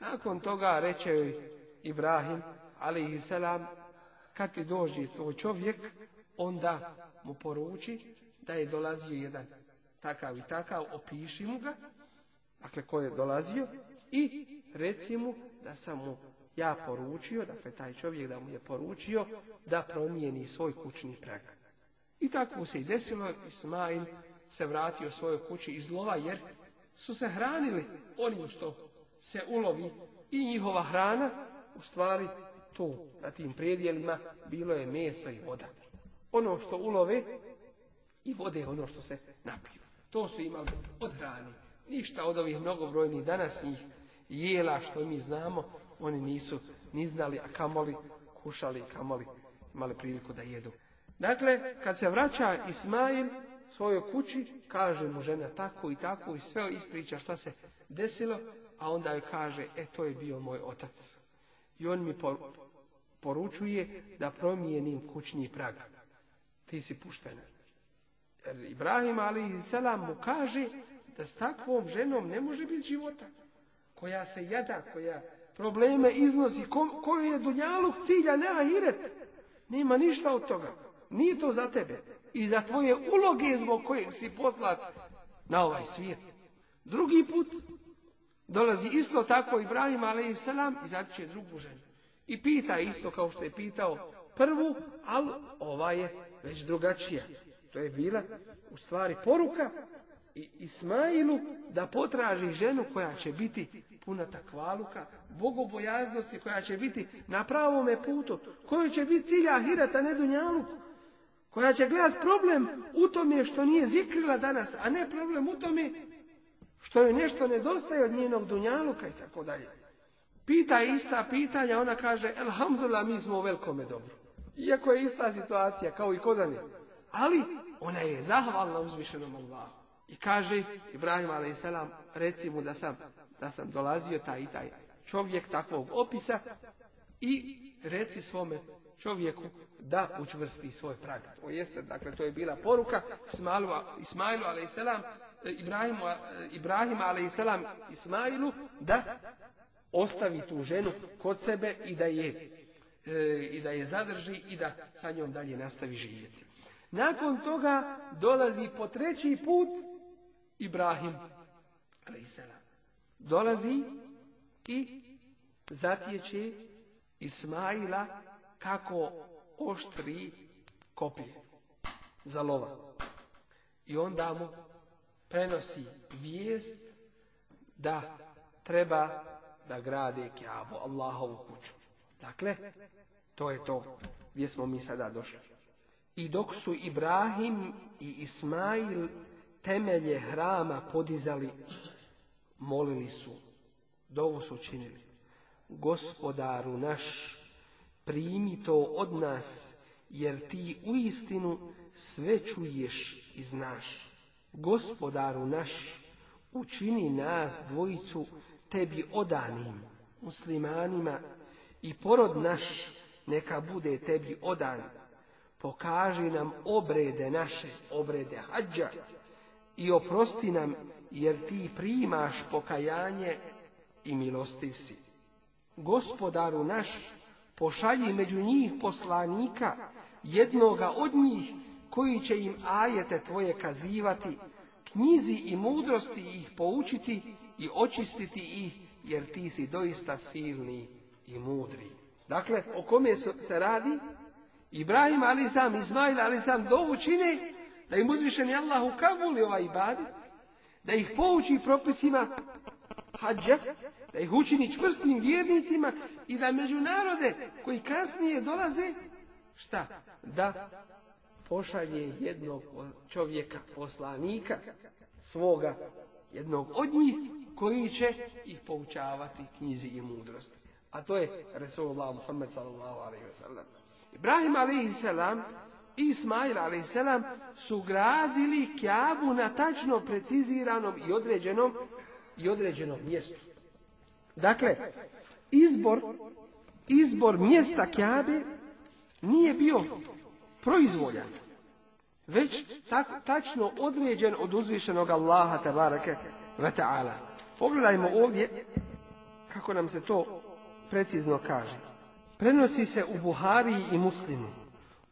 S1: Nakon toga reče joj Ibrahim, ali i selam, kad ti dođe tvoj čovjek, onda mu poruči da je dolazio jedan takav i takav, opiši mu ga, dakle ko je dolazio, i reci mu da sam mu ja poručio, dakle taj čovjek da mu je poručio da promijeni svoj kućni prag. I tako se i desilo, Ismail se vratio svojoj kući iz lova, jer su se hranili onim što se ulovi i njihova hrana, u stvari to na tim predjelima bilo je meso i voda. Ono što ulove i vode ono što se napiju. To su imali od hrane. Ništa od ovih mnogobrojnih njih jela što mi znamo, oni nisu ni znali, a kamoli kušali, kamoli imali priliku da jedu. Dakle, kad se vraća Ismail, svojoj kući, kaže mu žena tako i tako i sve ispriča šta se desilo, a onda joj kaže, e to je bio moj otac. I on mi poručuje da promijenim kućni prag. Ti si puštena. Jer Ibrahim ali selam mu kaže da s takvom ženom ne može biti života. Koja se jada, koja probleme iznosi, ko, koju je dunjalog cilja, nema ahiret. Nema ništa od toga. Nije to za tebe i za tvoje uloge zbog kojeg si poslat na ovaj svijet. Drugi put dolazi isto tako Ibrahim a.s. i zatiče drugu ženu. I pita isto kao što je pitao prvu, ali ova je već drugačija. To je bila u stvari poruka i Ismailu da potraži ženu koja će biti puna takvaluka, bogobojaznosti koja će biti na pravome putu, koju će biti cilja hirata ne Dunjaluku koja će gledat problem u tome što nije zikrila danas, a ne problem u tome što joj nešto nedostaje od njenog dunjaluka i tako dalje. Pita ista pitanja, ona kaže, elhamdulillah, mi smo u velikome dobru. Iako je ista situacija, kao i kodane. Ali, ona je zahvalna uzvišenom Allahu. I kaže, Ibrahim a.s. reci mu da sam, da sam dolazio taj i taj čovjek takvog opisa i reci svome čovjeku da učvrsti svoj prag. To jeste, dakle, to je bila poruka Ismailu, Ismailu selam e, Ibrahimu, e, Ibrahima selam Ismailu da ostavi tu ženu kod sebe i da je e, i da je zadrži i da sa njom dalje nastavi živjeti. Nakon toga dolazi po treći put Ibrahim a.s. Dolazi i zatječe Ismaila kako oštri koplje za lova. I onda mu prenosi vijest da treba da grade Kjabu, Allahovu kuću. Dakle, to je to gdje smo mi sada došli. I dok su Ibrahim i Ismail temelje hrama podizali, molili su, dovu su učinili. Gospodaru naš, primi to od nas, jer ti u istinu sve čuješ i znaš. Gospodaru naš, učini nas dvojicu tebi odanim, muslimanima, i porod naš neka bude tebi odan. Pokaži nam obrede naše, obrede hađa, i oprosti nam, jer ti primaš pokajanje i milostiv si. Gospodaru naš, pošalji među njih poslanika, jednoga od njih koji će im ajete tvoje kazivati, knjizi i mudrosti ih poučiti i očistiti ih, jer ti si doista silni i mudri. Dakle, o kome se radi? Ibrahim ali sam, Izmail ali sam dovu čine da im uzvišeni Allah ukavuli ovaj da ih pouči propisima hađa, da ih učini čvrstim vjernicima i da međunarode koji kasnije dolaze, šta? Da pošalje jednog čovjeka, poslanika, svoga, jednog od njih, koji će ih poučavati knjizi i mudrosti. A to je Resulullah Muhammed sallallahu alaihi wa sallam. Ibrahim alaihi i Ismail alaihi su gradili kjabu na tačno preciziranom i određenom i određeno mjestu. Dakle, izbor, izbor mjesta Kjabe nije bio proizvoljan, već tak, tačno određen od uzvišenog Allaha tabaraka wa ta'ala. Pogledajmo ovdje kako nam se to precizno kaže. Prenosi se u Buhariji i Muslimu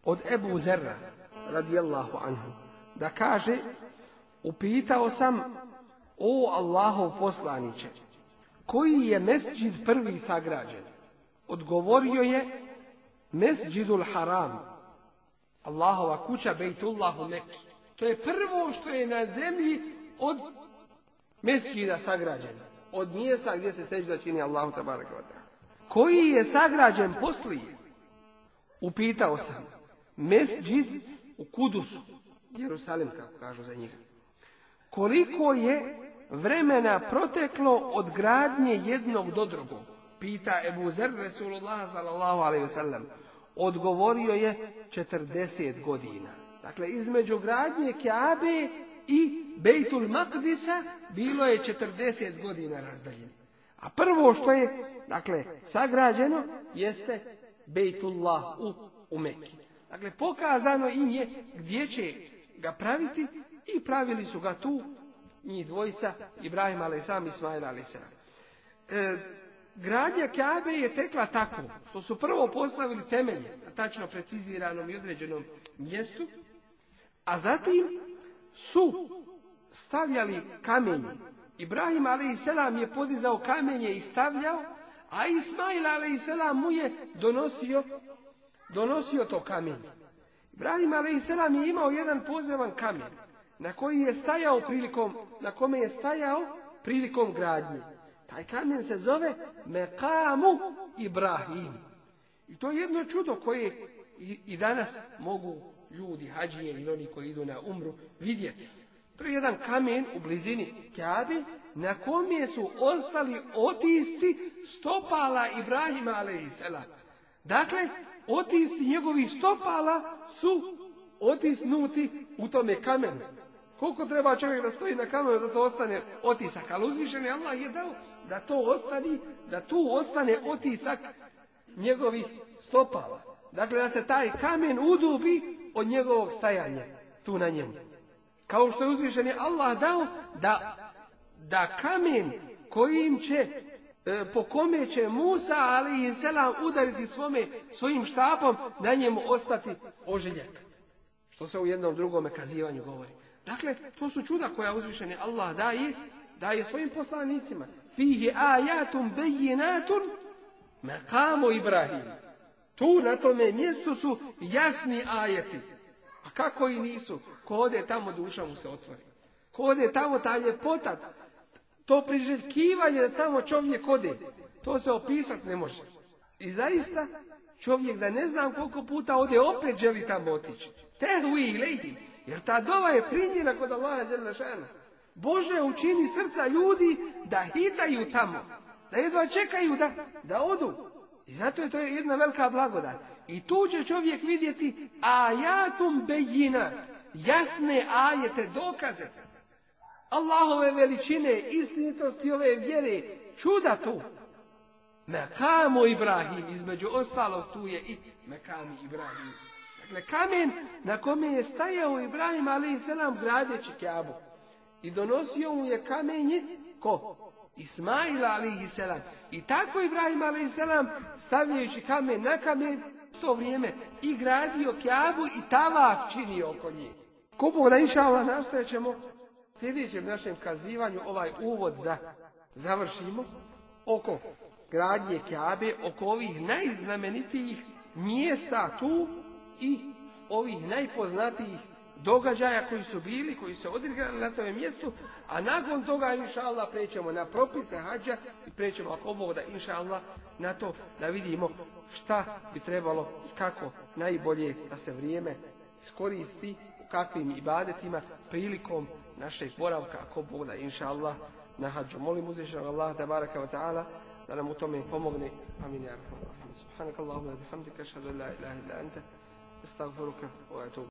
S1: od Ebu Zerra radijallahu anhu da kaže upitao sam o Allahov poslaniće, koji je mesđid prvi sagrađen? Odgovorio je mesđidul haram, Allahova kuća bejtullahu u To je prvo što je na zemlji od mesđida sagrađeno. Od mjesta gdje se seđa čini Allahu tabaraka Koji je sagrađen poslije? Upitao sam. Mesđid u Kudusu. Jerusalim, kako kažu za njih. Koliko je vremena proteklo od gradnje jednog do drugog? Pita Ebu Zer Resulullah sallallahu Odgovorio je 40 godina. Dakle, između gradnje Kaabe i Bejtul Makdisa bilo je 40 godina razdaljeno. A prvo što je, dakle, sagrađeno jeste Bejtullah u, u Mekki. Dakle, pokazano im je gdje će ga praviti i pravili su ga tu njih dvojica, Ibrahim a.s. i Ismail a.s. E, gradnja Kabe je tekla tako što su prvo postavili temelje na tačno preciziranom i određenom mjestu, a zatim su stavljali kamenje. Ibrahim a.s. je podizao kamenje i stavljao, a Ismail a.s. mu je donosio, donosio to kamenje. Ibrahim a.s. je imao jedan pozivan kamen na koji je stajao prilikom, na kome je stajao prilikom gradnje. Taj kamen se zove Mekamu Ibrahim. I to je jedno čudo koje i, i danas mogu ljudi, hađije i oni koji idu na umru, vidjeti. To je jedan kamen u blizini Kjabi na kome su ostali otisci stopala Ibrahima sela. Dakle, otisci njegovih stopala su otisnuti u tome kamenu. Koliko treba čovjek da stoji na kamenu da to ostane otisak? Ali uzvišen je Allah je dao da to ostani, da tu ostane otisak njegovih stopala. Dakle, da se taj kamen udubi od njegovog stajanja tu na njemu. Kao što je uzvišen je Allah dao da, da kamen kojim će e, po kome će Musa ali i selam udariti svome, svojim štapom na njemu ostati ožiljen. Što se u jednom drugome kazivanju govori. Dakle, to su čuda koja uzvišeni Allah daje, daje svojim poslanicima. Fihi ajatum bejinatum makamo Ibrahim. Tu na tome mjestu su jasni ajeti. A kako i nisu? Ko ode tamo duša mu se otvori. Ko ode tamo ta ljepota. To priželjkivanje da tamo čovjek ode. To se opisat ne može. I zaista čovjek da ne znam koliko puta ode opet želi tamo otići. Tehvi i jer ta dova je primjena kod Allaha šana. Bože, učini srca ljudi da hitaju tamo. Da jedva čekaju da, da odu. I zato je to jedna velika blagodat. I tu će čovjek vidjeti ajatum bejina. Jasne ajete, dokaze. Allahove veličine, istinitosti ove vjere, čuda tu. Mekamo Ibrahim, između ostalog tu je i Mekami Ibrahim. Dakle, kamen na kome je stajao Ibrahim ali selam gradeći Kjabu. I donosio mu je kamenje ko? Ismail ali selam. I tako Ibrahim ali selam stavljajući kamen na kamen to vrijeme i gradio Kjabu i tavak činio oko nje. Ko da inša Allah nastojat ćemo sljedećem našem kazivanju ovaj uvod da završimo oko gradnje Kjabe, oko ovih najznamenitijih mjesta tu i ovih najpoznatijih događaja koji su bili, koji su odigrali na tome mjestu, a nakon toga, inša Allah, prećemo na propise hađa i prećemo, ako Bog da, inša na to da vidimo šta bi trebalo i kako najbolje da se vrijeme iskoristi u kakvim ibadetima prilikom našeg boravka, ako Bog da, Allah, na hađu. Molim uzvišenog Allah, baraka wa ta'ala, da nam u tome pomogne. Amin. bihamdika, استغفرك واتوب